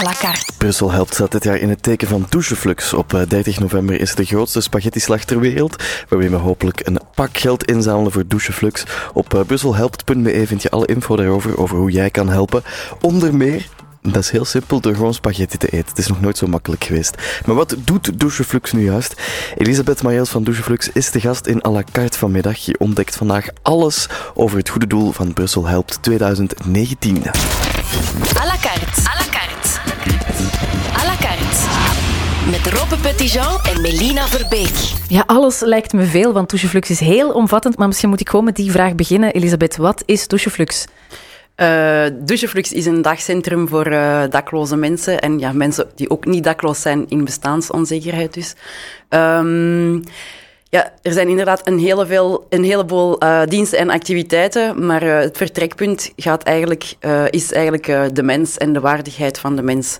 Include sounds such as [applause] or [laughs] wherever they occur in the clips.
à la carte. Brussel helpt staat dit jaar in het teken van doucheflux. Op 30 eh, november is de grootste spaghettislag ter wereld, waarbij we hopelijk een pak geld inzamelen voor doucheflux. Op brusselhelpt.be vind je alle info daarover, over hoe jij kan helpen. Onder meer dat is heel simpel door gewoon spaghetti te eten. Het is nog nooit zo makkelijk geweest. Maar wat doet Doucheflux nu juist? Elisabeth Marijels van Doucheflux is de gast in à la carte vanmiddag. Je ontdekt vandaag alles over het goede doel van Brussel Helpt 2019. À la carte. À la carte. Met Robbe Petitjean en Melina Verbeek. Ja, alles lijkt me veel, want Doucheflux is heel omvattend. Maar misschien moet ik gewoon met die vraag beginnen. Elisabeth, wat is Doucheflux? Uh, Doucheflux is een dagcentrum voor uh, dakloze mensen en ja, mensen die ook niet dakloos zijn in bestaansonzekerheid dus. Um, ja, er zijn inderdaad een, hele veel, een heleboel uh, diensten en activiteiten, maar het vertrekpunt gaat eigenlijk, is eigenlijk de mens en de waardigheid van de mens.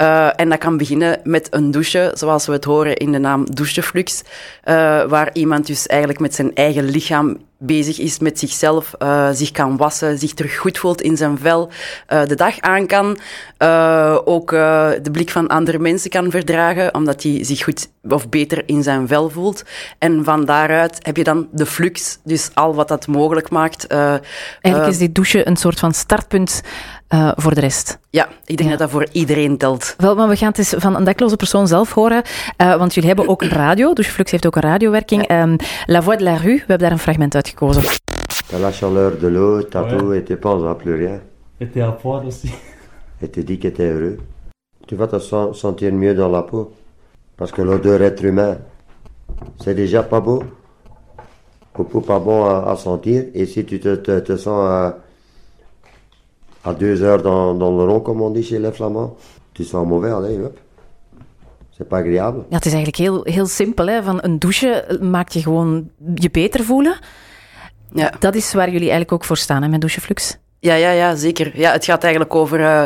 Uh, en dat kan beginnen met een douche, zoals we het horen in de naam doucheflux, uh, waar iemand dus eigenlijk met zijn eigen lichaam bezig is met zichzelf, uh, zich kan wassen, zich terug goed voelt in zijn vel, de dag aan kan, ook de blik van andere mensen kan verdragen, omdat hij zich goed of beter in zijn vel voelt. En van daaruit heb je dan de flux, dus al wat dat mogelijk maakt. Eigenlijk is die douche een soort van startpunt uh, voor de rest. Ja, ik denk dat dat voor iedereen telt. Wel, maar we gaan het eens van een dakloze persoon zelf horen. Uh, want jullie hebben ook een radio, dus Flux heeft ook een radiowerking. Ja. Um, La Voix de la Rue, we hebben daar een fragment uitgekozen. La chaleur de l'eau, Tatou ouais. était pas en plus rien. Était à poil aussi. Et te dit qu'il était heureux. Tu vas te sentir mieux dans la peau. Parce que l'odeur être humain, c'est déjà pas beau. Ou pas bon à, à, sentir. Et si tu te, te, te sens... Uh, à deux heures dans, dans le rond, comme on dit chez les Flamands. Het is wel mauvais, allez, hup. C'est pas agréable. Ja, het is eigenlijk heel, heel simpel. Hè? Van een douche maakt je gewoon je beter voelen. Ja. Dat is waar jullie eigenlijk ook voor staan, hè, met Doucheflux. Ja, ja, ja, zeker. Ja, het gaat eigenlijk over uh,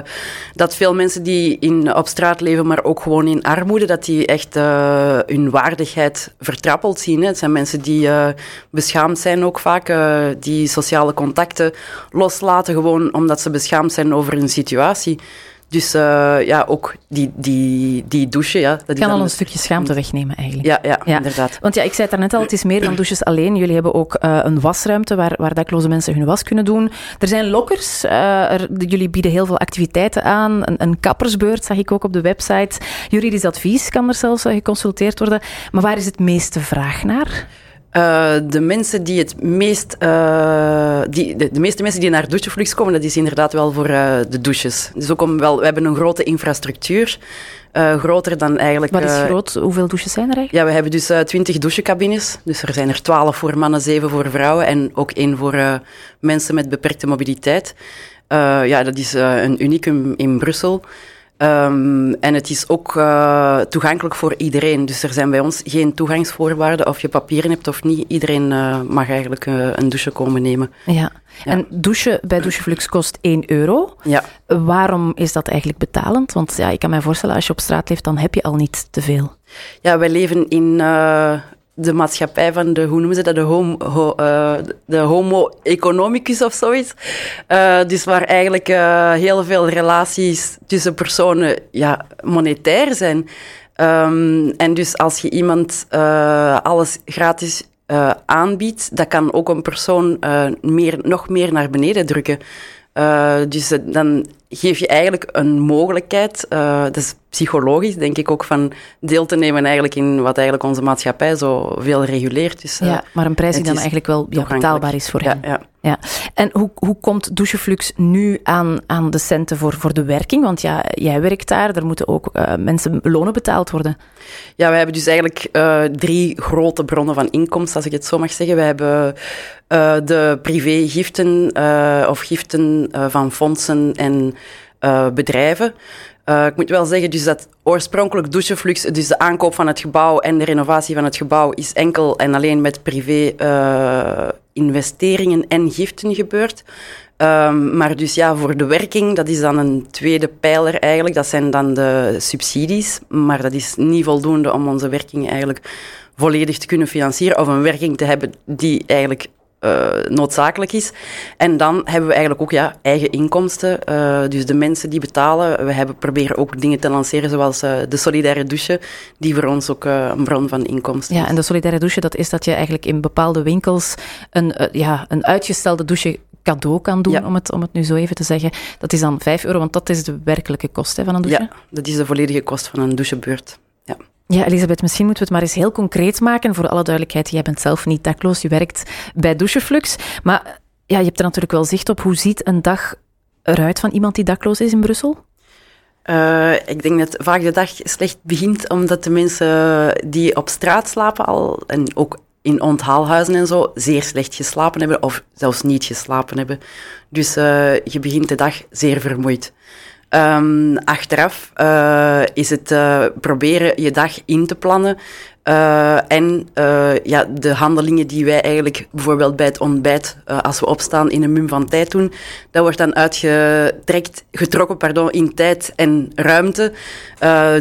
dat veel mensen die in, op straat leven, maar ook gewoon in armoede, dat die echt uh, hun waardigheid vertrappeld zien. Hè. Het zijn mensen die uh, beschaamd zijn ook vaak, die sociale contacten loslaten gewoon omdat ze beschaamd zijn over hun situatie. Dus uh, ja, ook die, die, die douche. Ja, dat kan al een stukje schaamte wegnemen eigenlijk. Ja, ja, ja, inderdaad. Want ja, ik zei het net al, het is meer dan douches alleen. Jullie hebben ook uh, een wasruimte waar, waar dakloze mensen hun was kunnen doen. Er zijn lokkers. Uh, er, jullie bieden heel veel activiteiten aan. Een, een, kappersbeurt zag ik ook op de website. Juridisch advies kan er zelfs geconsulteerd worden. Maar waar is het meeste vraag naar? Uh, de mensen die het meest, uh, die, de, de, meeste mensen die naar doucheflux komen, dat is inderdaad wel voor uh, de douches. Dus ook om wel, we hebben een grote infrastructuur. groter dan eigenlijk. Wat is groot? Hoeveel douches zijn er eigenlijk? Ja, we hebben dus twintig douchecabines. Dus er zijn er twaalf voor mannen, zeven voor vrouwen en ook één voor mensen met beperkte mobiliteit. ja, dat is een unicum in Brussel. Um, en het is ook uh, toegankelijk voor iedereen. Dus er zijn bij ons geen toegangsvoorwaarden of je papieren hebt of niet. Iedereen uh, mag eigenlijk uh, een douche komen nemen. Ja. ja. En douchen bij Doucheflux kost 1 euro. Ja. Waarom is dat eigenlijk betalend? Want ja, ik kan me voorstellen, als je op straat leeft, dan heb je al niet te veel. Ja, wij leven in de maatschappij van de, hoe noemen ze dat, de uh, de homo economicus of zoiets. Uh, dus waar eigenlijk uh, heel veel relaties tussen personen ja, monetair zijn. Um, en dus als je iemand alles gratis aanbiedt, dat kan ook een persoon meer, nog meer naar beneden drukken. dus dan geef je eigenlijk een mogelijkheid, dat is psychologisch, denk ik ook, van deel te nemen eigenlijk in wat eigenlijk onze maatschappij zo veel reguleert. Dus, ja, eh, maar een prijs die dan eigenlijk wel ja, betaalbaar is voor ja, hen. Ja. Ja. En hoe, hoe komt Doucheflux nu aan, aan de centen voor, voor de werking? Want ja, jij werkt daar, er moeten ook uh, mensen lonen betaald worden. Ja, we hebben dus eigenlijk uh, drie grote bronnen van inkomsten, als ik het zo mag zeggen. We hebben uh, de privé-giften of giften van fondsen en bedrijven. Uh, ik moet wel zeggen dus dat oorspronkelijk doucheflux, dus de aankoop van het gebouw en de renovatie van het gebouw, is enkel en alleen met privé uh, investeringen en giften gebeurd. Um, maar dus ja, voor de werking, dat is dan een tweede pijler eigenlijk. Dat zijn dan de subsidies. Maar dat is niet voldoende om onze werking eigenlijk volledig te kunnen financieren. Of een werking te hebben die eigenlijk uh, noodzakelijk is. En dan hebben we eigenlijk ook ja, eigen inkomsten. Uh, dus de mensen die betalen. We hebben, proberen ook dingen te lanceren zoals uh, de solidaire douche, die voor ons ook een bron van inkomsten Ja, en de solidaire douche, dat is dat je eigenlijk in bepaalde winkels een, ja, een uitgestelde douche cadeau kan doen, ja. om, het, om het nu zo even te zeggen. Dat is dan 5 euro, want dat is de werkelijke kost hè, van een douche. Ja, dat is de volledige kost van een douchebeurt. Ja. Elisabeth, misschien moeten we het maar eens heel concreet maken. Voor alle duidelijkheid, jij bent zelf niet dakloos, je werkt bij Doucheflux. Maar ja, je hebt er natuurlijk wel zicht op. Hoe ziet een dag eruit van iemand die dakloos is in Brussel? Uh, ik denk dat vaak de dag slecht begint omdat de mensen die op straat slapen al, en ook in onthaalhuizen en zo, zeer slecht geslapen hebben of zelfs niet geslapen hebben. Dus uh, je begint de dag zeer vermoeid. Um, achteraf uh, is het uh, proberen je dag in te plannen. Uh, en ja, de handelingen die wij eigenlijk bijvoorbeeld bij het ontbijt, als we opstaan, in een mum van tijd doen, dat wordt dan uitgetrekt, getrokken pardon, in tijd en ruimte.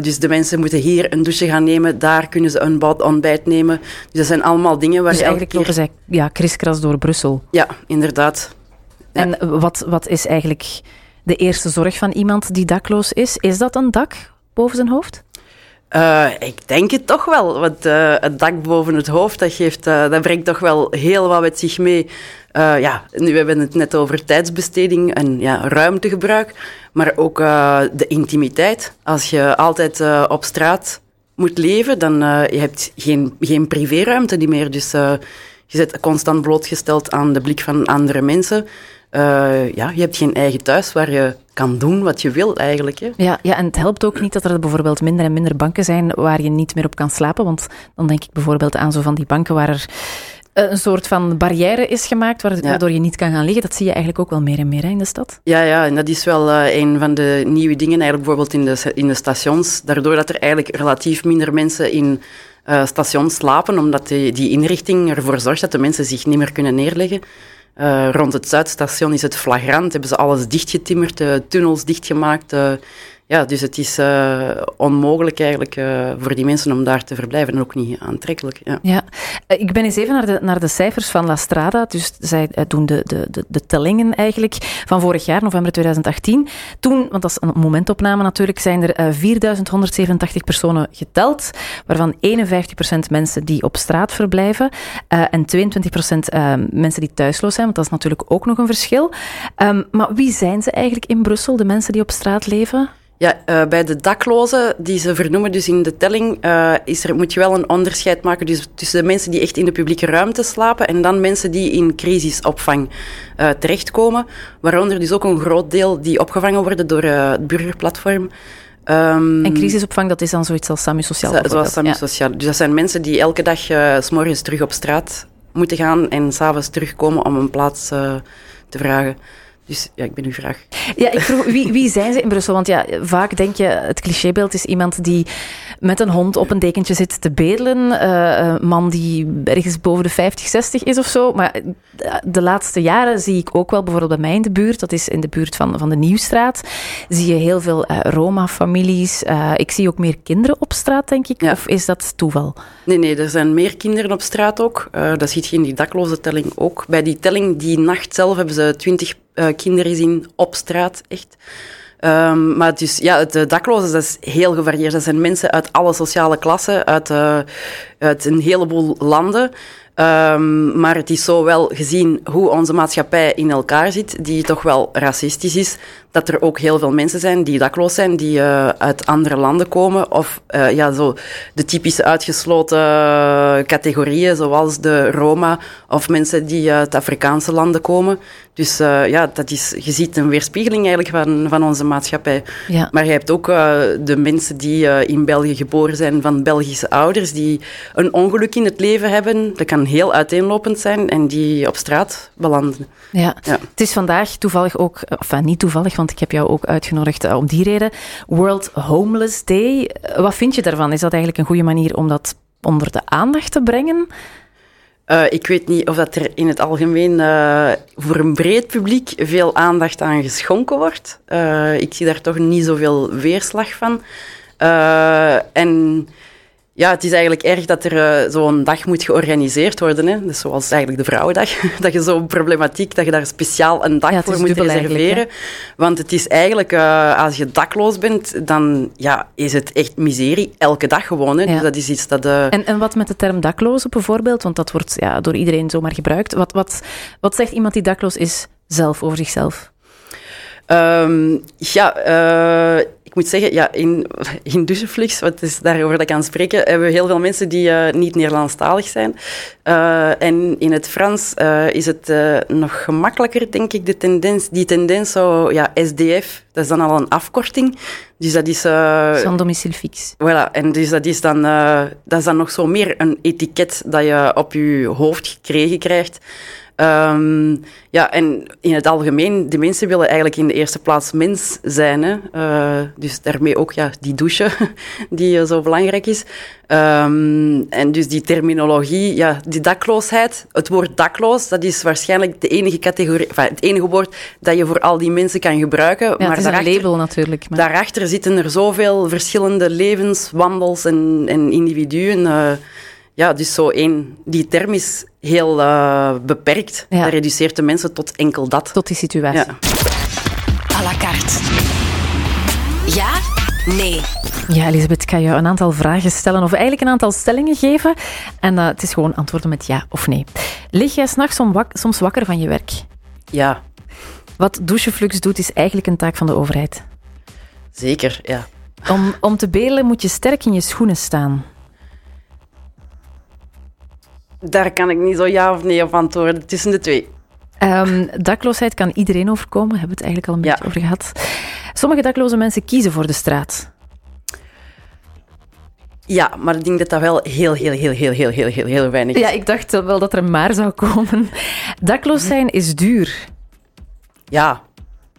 dus de mensen moeten hier een douche gaan nemen, daar kunnen ze een bad ontbijt nemen. Dus dat zijn allemaal dingen waar dus je eigenlijk lopen zij ja, kriskras door Brussel. Ja, inderdaad. Ja. En wat, wat is eigenlijk de eerste zorg van iemand die dakloos is. Is dat een dak boven zijn hoofd? Uh, ik denk het toch wel. Want uh, het dak boven het hoofd, dat, geeft, uh, dat brengt toch wel heel wat met zich mee. ja, nu we hebben het net over tijdsbesteding en ja, ruimtegebruik. Maar ook de intimiteit. Als je altijd op straat moet leven, dan je hebt geen, geen privéruimte meer. Dus je bent constant blootgesteld aan de blik van andere mensen. Uh, ja, je hebt geen eigen thuis waar je kan doen wat je wil eigenlijk. Hè. Ja, ja, en het helpt ook niet dat er bijvoorbeeld minder en minder banken zijn waar je niet meer op kan slapen. Want dan denk ik bijvoorbeeld aan zo van die banken waar er eh, een soort van barrière is gemaakt waardoor je niet kan gaan liggen. Dat zie je eigenlijk ook wel meer en meer hè, in de stad. Ja, ja, en dat is wel uh, een van de nieuwe dingen eigenlijk bijvoorbeeld in de, in de stations. Daardoor dat er eigenlijk relatief minder mensen in uh, stations slapen, omdat die, die inrichting ervoor zorgt dat de mensen zich niet meer kunnen neerleggen. Uh, rond het Zuidstation is het flagrant, hebben ze alles dichtgetimmerd, uh, tunnels dichtgemaakt. Uh, ja, dus het is uh, onmogelijk eigenlijk uh, voor die mensen om daar te verblijven en ook niet aantrekkelijk. Ja, ja. Uh, ik ben eens even naar de, naar de cijfers van La Strada. Dus zij doen de, de, de, tellingen eigenlijk van vorig jaar, november 2018. Toen, want dat is een momentopname natuurlijk, zijn er 4187 personen geteld, waarvan 51% mensen die op straat verblijven en 22% mensen die thuisloos zijn, want dat is natuurlijk ook nog een verschil. Um, maar wie zijn ze eigenlijk in Brussel, de mensen die op straat leven? Ja, uh, bij de daklozen, die ze vernoemen dus in de telling, uh, is er, moet je wel een onderscheid maken dus tussen de mensen die echt in de publieke ruimte slapen en dan mensen die in crisisopvang uh, terechtkomen. Waaronder dus ook een groot deel die opgevangen worden door het burgerplatform. Um, en crisisopvang, dat is dan zoiets als Samu Sociaal? Zoals Samu ja. Sociaal. Dus dat zijn mensen die elke dag s morgens terug op straat moeten gaan en s'avonds terugkomen om een plaats te vragen. Dus ja, ik ben uw vraag. Ja, ik vroeg, wie, wie zijn ze in Brussel? Want ja, vaak denk je, het clichébeeld is iemand die met een hond op een dekentje zit te bedelen. Uh, een man die ergens boven de 50, 60 is of zo. Maar de laatste jaren zie ik ook wel, bijvoorbeeld bij mij in de buurt, dat is in de buurt van, van de Nieuwstraat, zie je heel veel uh, Roma-families. Uh, ik zie ook meer kinderen op straat, denk ik. Ja. Of is dat toeval? Nee, nee, er zijn meer kinderen op straat ook. dat ziet je in die dakloze telling ook. Bij die telling, die nacht zelf, hebben ze 20 uh, kinderen zien op straat, echt. Um, maar dus, ja, de daklozen, dat is heel gevarieerd. Dat zijn mensen uit alle sociale klassen, uit, uh, uit een heleboel landen. Um, maar het is zo wel gezien hoe onze maatschappij in elkaar zit, die toch wel racistisch is, dat er ook heel veel mensen zijn die dakloos zijn, die uh, uit andere landen komen. Of uh, ja, zo de typische uitgesloten categorieën, zoals de Roma of mensen die uit Afrikaanse landen komen. Dus uh, ja, dat is, je ziet een weerspiegeling eigenlijk van, van onze maatschappij. Ja. Maar je hebt ook de mensen die in België geboren zijn van Belgische ouders, die een ongeluk in het leven hebben. Dat kan heel uiteenlopend zijn en die op straat belanden. Ja. ja. Het is vandaag toevallig ook, enfin niet toevallig, want ik heb jou ook uitgenodigd om die reden, World Homeless Day. Wat vind je daarvan? Is dat eigenlijk een goede manier om dat onder de aandacht te brengen? Uh, ik weet niet of dat er in het algemeen voor een breed publiek veel aandacht aan geschonken wordt. Ik zie daar toch niet zoveel weerslag van. en Ja, het is eigenlijk erg dat er eh, zo'n dag moet georganiseerd worden. Hè. Dus zoals eigenlijk de Vrouwendag. [laughs] dat je zo'n problematiek, dat je daar speciaal een dag Ja, voor moet reserveren. Want het is eigenlijk, eh, als je dakloos bent, dan ja, is het echt miserie. Elke dag gewoon. Hè. Ja. Dus dat is iets dat... eh, En, en wat met de term daklozen bijvoorbeeld? Want dat wordt ja, door iedereen zomaar gebruikt. Wat, wat, wat zegt iemand die dakloos is zelf over zichzelf? Ehm, ja, eh, ik moet zeggen, ja, in, in wat is daarover dat ik kan spreken, hebben we heel veel mensen die eh, niet Nederlandstalig zijn. Eh, en in het Frans eh, is het nog gemakkelijker, denk ik, de tendens, die tendens zo, ja, SDF, dat is dan al een afkorting. Dus dat is... Zo'n domicile fix. Voilà, en dus dat is, dan, dat is dan nog zo meer een etiket dat je op je hoofd gekregen krijgt. Ehm, ja, en in het algemeen, de mensen willen eigenlijk in de eerste plaats mens zijn. Hè? Eh, dus daarmee ook ja, die douche, [laughs] die eh, zo belangrijk is. Ehm, en dus die terminologie, ja, die dakloosheid, het woord dakloos, dat is waarschijnlijk de enige categorie, enfin, het enige woord dat je voor al die mensen kan gebruiken. Ja, maar het is een label natuurlijk. Maar... Daarachter zitten er zoveel verschillende levens, wandels en, en individuen. eh, ja, dus zo één. Die term is heel eh, beperkt. Ja. Dat reduceert de mensen tot enkel dat. Tot die situatie. Ja. À la carte. Ja? Nee. Ja, Elisabeth, ik ga je een aantal vragen stellen, of eigenlijk een aantal stellingen geven. En eh, het is gewoon antwoorden met ja of nee. Lig jij s'nachts soms wakker van je werk? ja, Wat Doucheflux doet, is eigenlijk een taak van de overheid. zeker. Ja. Om, om te bedelen moet je sterk in je schoenen staan. Daar kan ik niet zo ja of nee op antwoorden. Tussen de twee. Ehm, dakloosheid kan iedereen overkomen, hebben we het eigenlijk al een Ja. beetje over gehad. Sommige dakloze mensen kiezen voor de straat. Ja, maar ik denk dat dat wel heel, heel, heel, heel, heel, heel, heel, heel weinig is. Ja, ik dacht wel dat er een maar zou komen. Dakloos zijn is duur. Ja.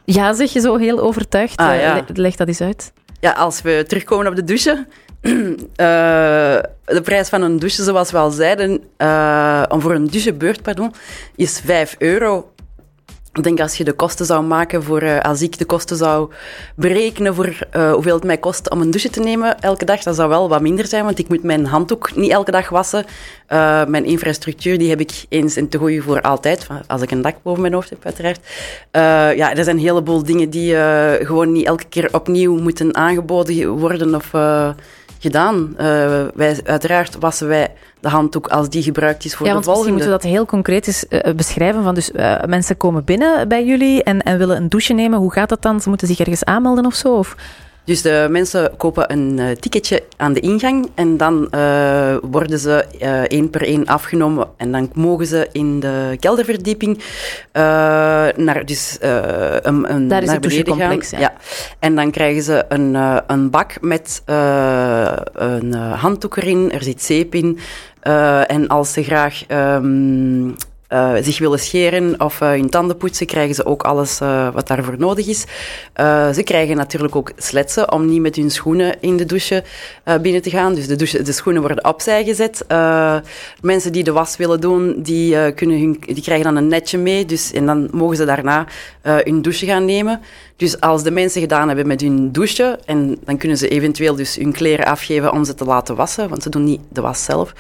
Ja, zeg je zo heel overtuigd. Ah, Eh, ja. le- Leg dat eens uit. Ja, als we terugkomen op de douche. Eh, de prijs van een douche, zoals we al zeiden, eh, om voor een douchebeurt, pardon, is 5 euro. Ik denk als je de kosten zou maken voor, eh, als ik de kosten zou berekenen voor hoeveel het mij kost om een douche te nemen elke dag, dat zou wel wat minder zijn, want ik moet mijn handdoek niet elke dag wassen. Mijn infrastructuur die heb ik eens en te gooien voor altijd, als ik een dak boven mijn hoofd heb uiteraard. Ja, er zijn een heleboel dingen die gewoon niet elke keer opnieuw moeten aangeboden worden of gedaan. Eh, wij, uiteraard wassen wij de handdoek als die gebruikt is voor ja, de volgende. moeten we dat heel concreet eens eh, beschrijven. Van dus, eh, mensen komen binnen bij jullie en, en willen een douche nemen. Hoe gaat dat dan? Ze moeten zich ergens aanmelden of zo? Of? Dus de mensen kopen een eh, ticketje aan de ingang en dan eh, worden ze eh, één per één afgenomen en dan mogen ze in de kelderverdieping naar, dus, een, een, Daar is naar het douchecomplex, ja. En dan krijgen ze een, een bak met een handdoek erin, er zit zeep in. En als ze graag ehm, eh, zich willen scheren of eh, hun tanden poetsen, krijgen ze ook alles eh, wat daarvoor nodig is. Ze krijgen natuurlijk ook sletsen om niet met hun schoenen in de douche binnen te gaan. Dus de, douche, de schoenen worden opzij gezet. Mensen die de was willen doen, die, kunnen hun, die krijgen dan een netje mee. Dus, en dan mogen ze daarna hun douche gaan nemen. Dus als de mensen gedaan hebben met hun douche, en dan kunnen ze eventueel dus hun kleren afgeven om ze te laten wassen, want ze doen niet de was zelf.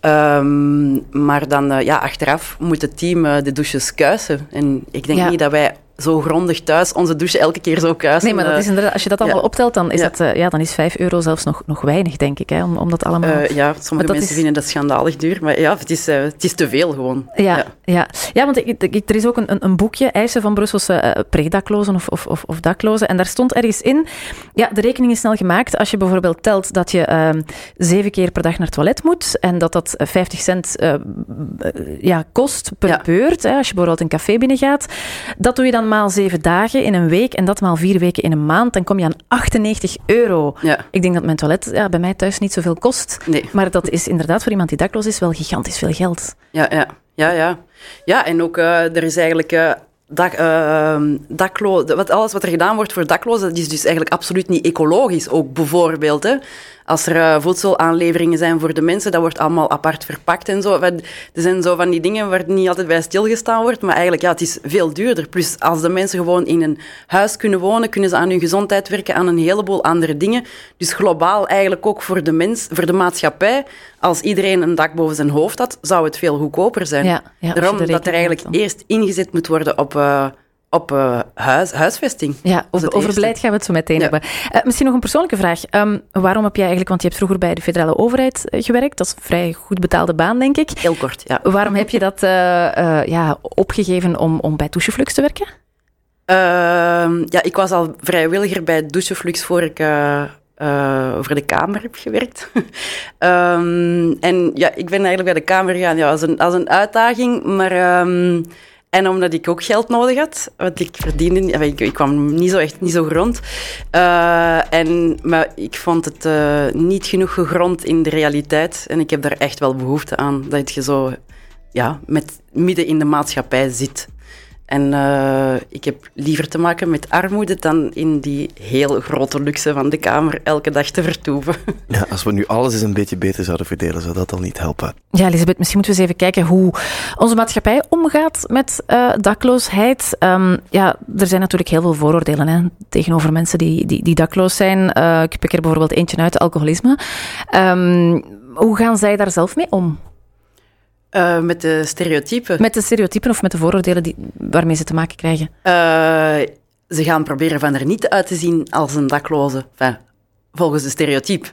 Ehm, maar dan, ja, achteraf moet het team eh, de douches kuisen. En ik denk Ja. niet dat wij zo grondig thuis onze douche elke keer zo kuisen. Nee, maar dat Eh, is inderdaad, als je dat allemaal ja. optelt, dan is, Ja. dat, eh, ja, dan is 5 euro zelfs nog, nog weinig, denk ik. Hè, om, om dat allemaal... eh, ja, sommige mensen is- vinden dat schandalig duur, maar ja, het is, het is te veel gewoon. Ja, ja. ja. want ik, ik- er is ook een, een, boekje, Eisen van Brusselse eh, predaklozen of, of, of, of daklozen. En daar stond ergens in, ja, de rekening is snel gemaakt. Als je bijvoorbeeld telt dat je ehm, zeven keer per dag naar het toilet moet en dat dat eh, 50 cent ja, kost per beurt, hè, als je bijvoorbeeld een café binnengaat, dat doe je dan maal zeven dagen in een week en dat maal vier weken in een maand, dan kom je aan 98 euro. Ja, Ik denk dat mijn toilet ja, bij mij thuis niet zoveel kost. nee. Maar dat is inderdaad voor iemand die dakloos is wel gigantisch veel geld. Ja, ja, ja, ja. Ja, en ook eh, er is eigenlijk eh dak, daklo, wat, alles wat er gedaan wordt voor daklozen, dat is dus eigenlijk absoluut niet ecologisch. Ook bijvoorbeeld, hè. Als er uh, voedselaanleveringen zijn voor de mensen, dat wordt allemaal apart verpakt en zo. Er zijn zo van die dingen waar niet altijd bij stilgestaan wordt, maar eigenlijk, ja, het is veel duurder. Plus, als de mensen gewoon in een huis kunnen wonen, kunnen ze aan hun gezondheid werken, aan een heleboel andere dingen. Dus globaal eigenlijk ook voor de mens, voor de maatschappij, als iedereen een dak boven zijn hoofd had, zou het veel goedkoper zijn. Ja, ja, Daarom dat er eigenlijk eerst ingezet moet worden op... Uh, op uh, huis, huisvesting. Ja, over, over beleid gaan we het zo meteen hebben. Uh, misschien nog een persoonlijke vraag. Um, waarom heb jij eigenlijk, want je hebt vroeger bij de federale overheid uh, gewerkt, dat is een vrij goed betaalde baan, denk ik. Heel kort, ja. Waarom heb je dat ja, opgegeven om, om bij Doucheflux te werken? Ehm, ja, ik was al vrijwilliger bij Doucheflux voor ik voor de Kamer heb gewerkt. um, [laughs] en ja, ik ben eigenlijk bij de Kamer gegaan ja, als, een, als een uitdaging, maar... Um, en omdat ik ook geld nodig had, want ik verdiende, ik, ik kwam niet zo echt niet zo grond. Uh, en, maar ik vond het uh, niet genoeg gegrond in de realiteit. En ik heb daar echt wel behoefte aan, dat je zo ja, met, midden in de maatschappij zit. En uh, ik heb liever te maken met armoede dan in die heel grote luxe van de Kamer elke dag te vertoeven. [laughs] Ja, als we nu alles eens een beetje beter zouden verdelen, zou dat al niet helpen. Ja, Elisabeth, misschien moeten we eens even kijken hoe onze maatschappij omgaat met uh, dakloosheid. Um, ja, er zijn natuurlijk heel veel vooroordelen hè, tegenover mensen die, die, die dakloos zijn. Uh, ik pik er bijvoorbeeld eentje uit, alcoholisme. Um, hoe gaan zij daar zelf mee om? Uh, met de stereotypen. Met de stereotypen of met de vooroordelen die, waarmee ze te maken krijgen? Uh, ze gaan proberen van er niet uit te zien als een dakloze, enfin, volgens de stereotype.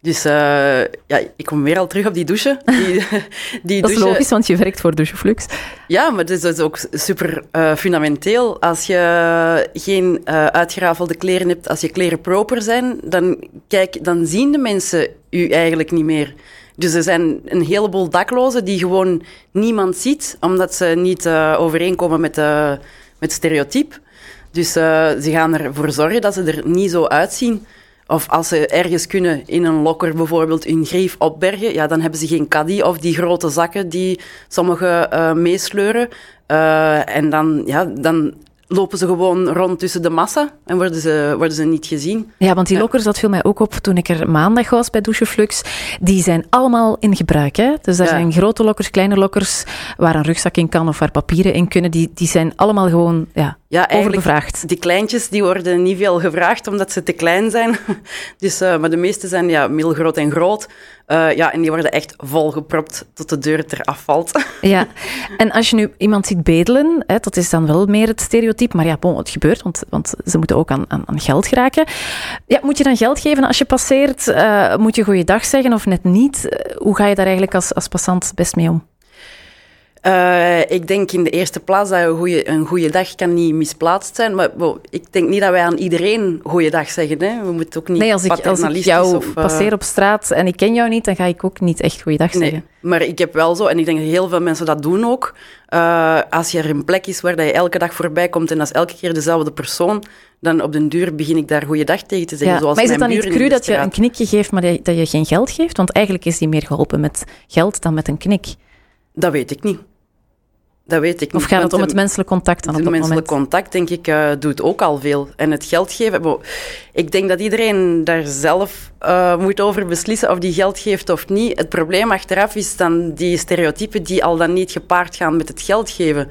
Dus uh, ja, ik kom weer al terug op die douche. Die, [laughs] die dat is logisch, want je werkt voor Doucheflux. Ja, maar het is ook super fundamenteel. Als je geen uitgerafelde kleren hebt, als je kleren proper zijn, dan, kijk, dan zien de mensen u eigenlijk niet meer. Dus er zijn een heleboel daklozen die gewoon niemand ziet, omdat ze niet uh, overeenkomen met, uh, met stereotype. Dus uh, ze gaan ervoor zorgen dat ze er niet zo uitzien. Of als ze ergens kunnen in een lokker bijvoorbeeld hun grief opbergen, ja, dan hebben ze geen caddy of die grote zakken die sommigen meesleuren. en dan, ja, dan lopen ze gewoon rond tussen de massa en worden ze, worden ze niet gezien. Ja, want die lokkers, dat viel mij ook op toen ik er maandag was bij Doucheflux. Die zijn allemaal in gebruik. Hè? Dus er zijn grote lokkers, kleine lokkers, waar een rugzak in kan of waar papieren in kunnen. Die, die zijn allemaal gewoon ja, ja, overbevraagd. Die kleintjes die worden niet veel gevraagd omdat ze te klein zijn. [laughs] Dus, uh, maar de meeste zijn ja, middelgroot en groot. Uh, ja, en die worden echt volgepropt tot de deur eraf valt. [laughs] Ja, en als je nu iemand ziet bedelen, hè, dat is dan wel meer het stereotype. Maar ja, bon, het gebeurt, want, want ze moeten ook aan, aan, geld geraken. Ja, moet je dan geld geven als je passeert? Uh, moet je goeiedag zeggen of net niet? hoe ga je daar eigenlijk als, als passant best mee om? Uh, ik denk in de eerste plaats dat een goede, een goede dag kan niet misplaatst zijn. Maar ik denk niet dat wij aan iedereen goede dag zeggen. Hè. We moeten ook niet Nee, als ik, als ik jou of, uh... passeer op straat en ik ken jou niet, dan ga ik ook niet echt goede dag zeggen. Nee, maar ik heb wel zo, en ik denk dat heel veel mensen dat doen ook. Uh, als je er een plek is waar dat je elke dag voorbij komt en dat is elke keer dezelfde persoon, dan op den duur begin ik daar goede dag tegen te zeggen. Ja, zoals maar is het dan niet cru dat je een knikje geeft, maar dat je geen geld geeft? Want eigenlijk is die meer geholpen met geld dan met een knik. Dat weet ik niet. Dat weet ik niet. Of gaat het om het menselijk contact dan op Het menselijk contact, denk ik, uh, doet ook al veel. En het geld geven... Ik denk dat iedereen daar zelf uh, moet over beslissen of die geld geeft of niet. Het probleem achteraf is dan die stereotypen die al dan niet gepaard gaan met het geld geven.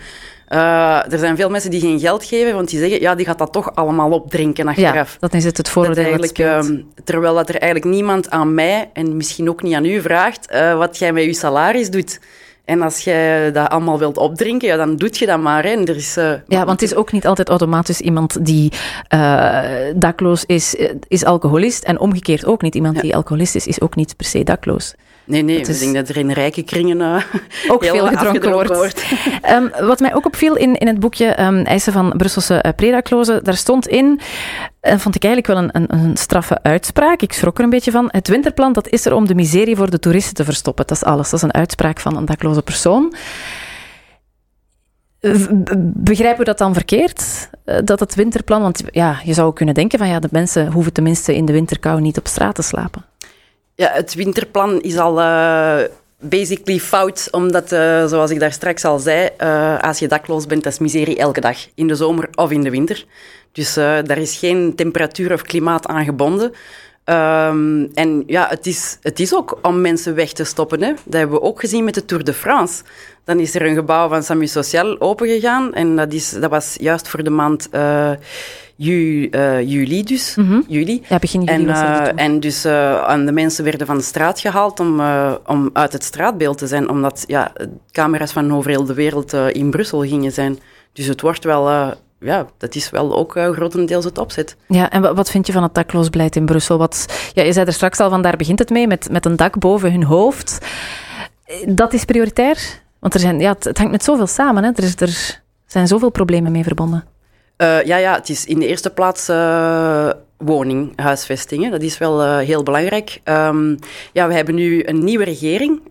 Uh, er zijn veel mensen die geen geld geven, want die zeggen, ja, die gaat dat toch allemaal opdrinken achteraf. Ja, dat is het, het voordeel eigenlijk, uh, Terwijl dat er eigenlijk niemand aan mij, en misschien ook niet aan u, vraagt uh, wat jij met je salaris doet. En als jij dat allemaal wilt opdrinken, ja, dan doet je dat maar. Hè. er is, uh, ja, want het is ook niet altijd automatisch iemand die uh, dakloos is, is alcoholist. En omgekeerd ook niet. Iemand die alcoholist is, is ook niet per se dakloos. Nee, nee, ik denk dat er in rijke kringen uh, [laughs] ook veel gedronken wordt. wordt. um, [laughs] wat mij ook opviel in, in het boekje um, Eisen van Brusselse uh, predaklozen, daar stond in, uh, vond ik eigenlijk wel een, een, een, straffe uitspraak, ik schrok er een beetje van, het winterplan dat is er om de miserie voor de toeristen te verstoppen. Dat is alles, dat is een uitspraak van een dakloze persoon. Begrijpen we dat dan verkeerd? Dat het winterplan, want ja, je zou kunnen denken van ja, de mensen hoeven tenminste in de winterkou niet op straat te slapen. Ja, het winterplan is al uh, basically fout, omdat, uh, zoals ik daar straks al zei, uh, als je dakloos bent, dat is miserie elke dag, in de zomer of in de winter. Dus daar is geen temperatuur of klimaat aan gebonden. Ehm, en ja, het is, het is ook om mensen weg te stoppen. Hè. Dat hebben we ook gezien met de Tour de France. Dan is er een gebouw van Samu Social opengegaan. En dat, is, dat was juist voor de maand ju, uh, juli dus. Mhm. juli. Ja, begin juli En, was dat toen. en dus en de mensen werden van de straat gehaald om, om uit het straatbeeld te zijn. Omdat ja, camera's van over heel de wereld in Brussel gingen zijn. Dus het wordt wel... Ja, dat is wel ook uh, grotendeels het opzet. Ja, en wat vind je van het dakloos beleid in Brussel? Wat, ja, je zei er straks al van, daar begint het mee, met, met een dak boven hun hoofd. Dat is prioritair? Want er zijn, ja, het, het hangt met zoveel samen. Hè? Er, is, er zijn zoveel problemen mee verbonden. Uh, ja, ja, het is in de eerste plaats uh, woning, huisvestingen. Dat is wel uh, heel belangrijk. Um, ja, we hebben nu een nieuwe regering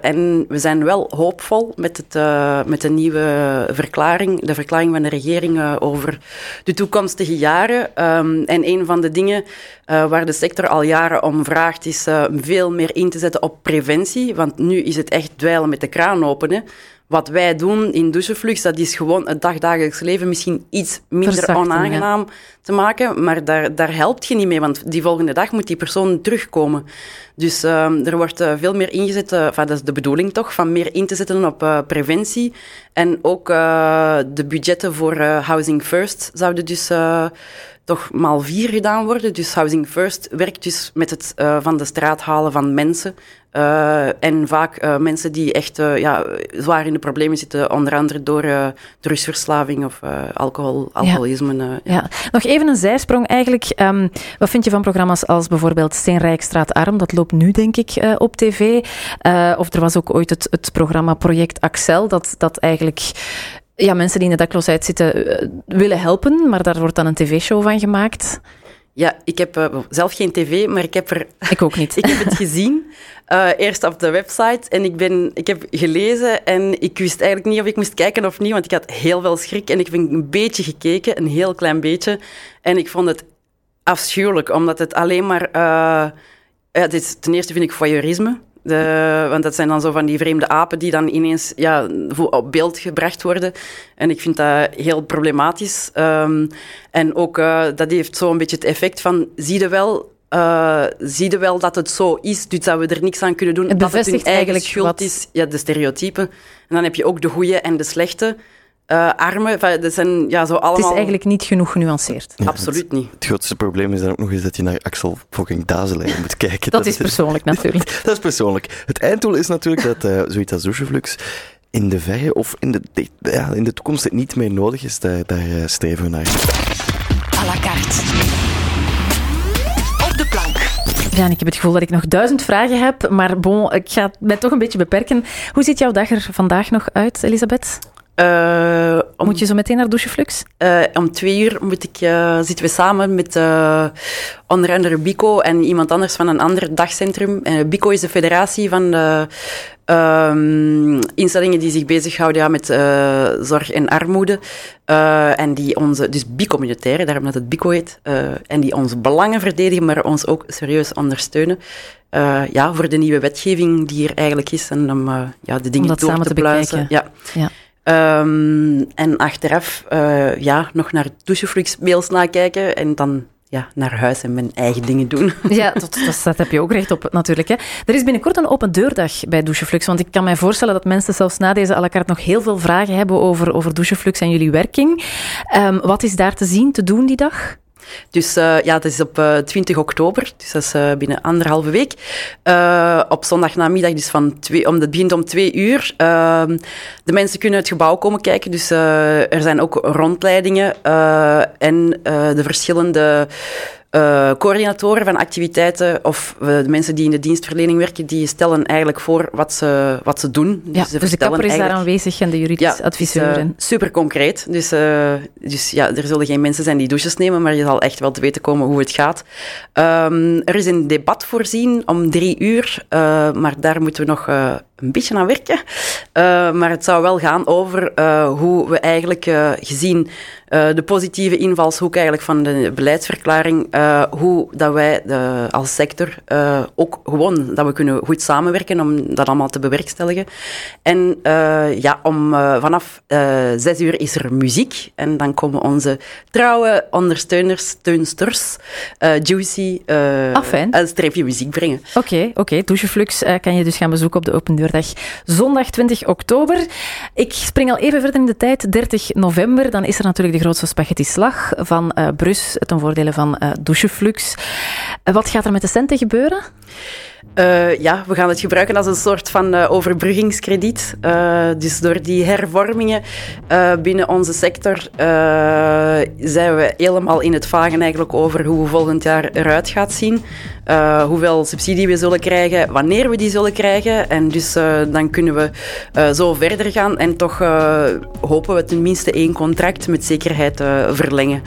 en we zijn wel hoopvol met, het, met de nieuwe verklaring, de verklaring van de regering over de toekomstige jaren. Um, en een van de dingen waar de sector al jaren om vraagt is veel meer in te zetten op preventie. Want nu is het echt dweilen met de kraan open. Wat wij doen in doucheflux, dat is gewoon het dagdagelijks leven misschien iets minder Verzachten, onaangenaam te maken. Maar daar, daar helpt je niet mee, want die volgende dag moet die persoon terugkomen. Dus uh, er wordt uh, veel meer ingezet, uh, enfin, dat is de bedoeling toch, van meer in te zetten op uh, preventie. En ook de budgetten voor Housing First zouden dus toch maal vier gedaan worden. Dus Housing First werkt dus met het van de straat halen van mensen. En vaak mensen die echt ja, zwaar in de problemen zitten, onder andere door drugsverslaving of alcohol, alcoholisme. Ja. Ja. ja. Nog even een zijsprong eigenlijk. Um, wat vind je van programma's als bijvoorbeeld Steenrijkstraat Arm? Dat loopt nu denk ik uh, op tv. Uh, of er was ook ooit het, het programma Project Axel, dat, dat eigenlijk ja, mensen die in de dakloosheid zitten uh, willen helpen, maar daar wordt dan een tv-show van gemaakt. Ja, ik heb uh, zelf geen tv, maar ik heb er... [laughs] Ik ook niet. [laughs] ik heb het gezien, uh, eerst op de website. En ik, ben, ik heb gelezen en ik wist eigenlijk niet of ik moest kijken of niet, want ik had heel veel schrik. En ik heb een beetje gekeken, een heel klein beetje. En ik vond het afschuwelijk, omdat het alleen maar... Uh, ja, dit, ten eerste vind ik voyeurisme. De, want dat zijn dan zo van die vreemde apen die dan ineens ja, op beeld gebracht worden. En ik vind dat heel problematisch. Um, en ook uh, dat heeft zo een beetje het effect van, zie je wel... Uh, zie je wel dat het zo is, dus dat we er niks aan kunnen doen. Het dat het hun eigenlijk eigen schuld wat... is. Ja, de stereotypen. En dan heb je ook de goede en de slechte. Uh, armen, dat zijn ja, zo allemaal... Het is eigenlijk niet genoeg genuanceerd. Ja, Absoluut het, niet. Het grootste probleem is dan ook nog eens dat je naar Axel fucking Dazelaar moet kijken. [laughs] dat, dat is persoonlijk natuurlijk. [laughs] dat is persoonlijk. Het einddoel is natuurlijk dat uh, zoiets als Doucheflux in de verre of in de, ja, in de toekomst het niet meer nodig is. Daar, daar uh, streven we naar. À la carte. Op de plank. Ja, ik heb het gevoel dat ik nog duizend vragen heb, maar bon, ik ga mij toch een beetje beperken. Hoe ziet jouw dag er vandaag nog uit, Elisabeth? Uh, om, moet je zo meteen naar Doucheflux? Uh, om twee uur moet ik, uh, zitten we samen met onder andere Bico en iemand anders van een ander dagcentrum. Bico is de federatie van de um, instellingen die zich bezighouden ja, met zorg en armoede. en die onze, dus bicommunitaire, daarom dat het Bico heet. en die onze belangen verdedigen, maar ons ook serieus ondersteunen. Uh, ja, voor de nieuwe wetgeving die er eigenlijk is. En om uh, ja, de dingen om door samen te, te pluizen. Ja. ja. Um, en achteraf uh, ja, nog naar doucheflux-mails nakijken en dan ja, naar huis en mijn eigen dingen doen. [laughs] Ja, dat, dat, heb je ook recht op natuurlijk. Hè. Er is binnenkort een open deurdag bij Doucheflux, want ik kan mij voorstellen dat mensen zelfs na deze à la carte nog heel veel vragen hebben over, over Doucheflux en jullie werking. Um, wat is daar te zien, te doen die dag? Dus uh, ja, dat is op uh, 20 oktober, dus dat is uh, binnen anderhalve week. Op zondagnamiddag, dus van om, het begint om twee uur. Ehm, de mensen kunnen het gebouw komen kijken, dus er zijn ook rondleidingen en de verschillende uh, coördinatoren van activiteiten of uh, de mensen die in de dienstverlening werken, die stellen eigenlijk voor wat ze, wat ze doen. Ja, dus, dus de kapper is daar aanwezig en de juridisch ja, adviseur. Uh, super concreet. Dus, dus ja, er zullen geen mensen zijn die douches nemen, maar je zal echt wel te weten komen hoe het gaat. Um, er is een debat voorzien om drie uur, maar daar moeten we nog een beetje aan werken. maar het zou wel gaan over hoe we eigenlijk gezien uh, de positieve invalshoek eigenlijk van de beleidsverklaring, hoe dat wij de, als sector ook gewoon, dat we kunnen goed samenwerken om dat allemaal te bewerkstelligen. En ja, om vanaf zes uur is er muziek en dan komen onze trouwe ondersteuners, steunsters, Juicy, ah, een streepje muziek brengen. Oké, oké. Okay. Doucheflux kan je dus gaan bezoeken op de Open Zondag 20 oktober. Ik spring al even verder in de tijd, 30 november, dan is er natuurlijk de grootste spaghetti slag van uh, Brus ten voordele van uh, Doucheflux. Uh, wat gaat er met de centen gebeuren? Ja, we gaan het gebruiken als een soort van overbruggingskrediet. Dus door die hervormingen binnen onze sector zijn we helemaal in het vagen eigenlijk over hoe volgend jaar eruit gaat zien. Hoeveel subsidie we zullen krijgen, wanneer we die zullen krijgen. En dus dan kunnen we zo verder gaan en toch hopen we tenminste één contract met zekerheid verlengen.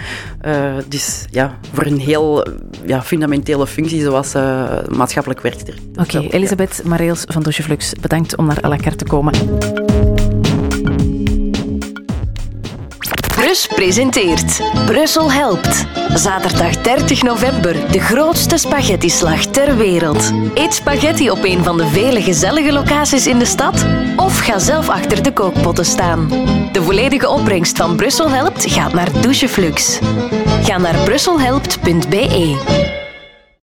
dus ja, voor een heel ja, fundamentele functie zoals maatschappelijk werkster. Oké, okay, Elisabeth Mareels van Doucheflux, bedankt om naar à la carte te komen. Presenteert Brussel helpt. Zaterdag 30 november, de grootste spaghettislag ter wereld. Eet spaghetti op een van de vele gezellige locaties in de stad of ga zelf achter de kookpotten staan. De volledige opbrengst van Brussel helpt gaat naar Doucheflux. Ga naar brusselhelpt.be.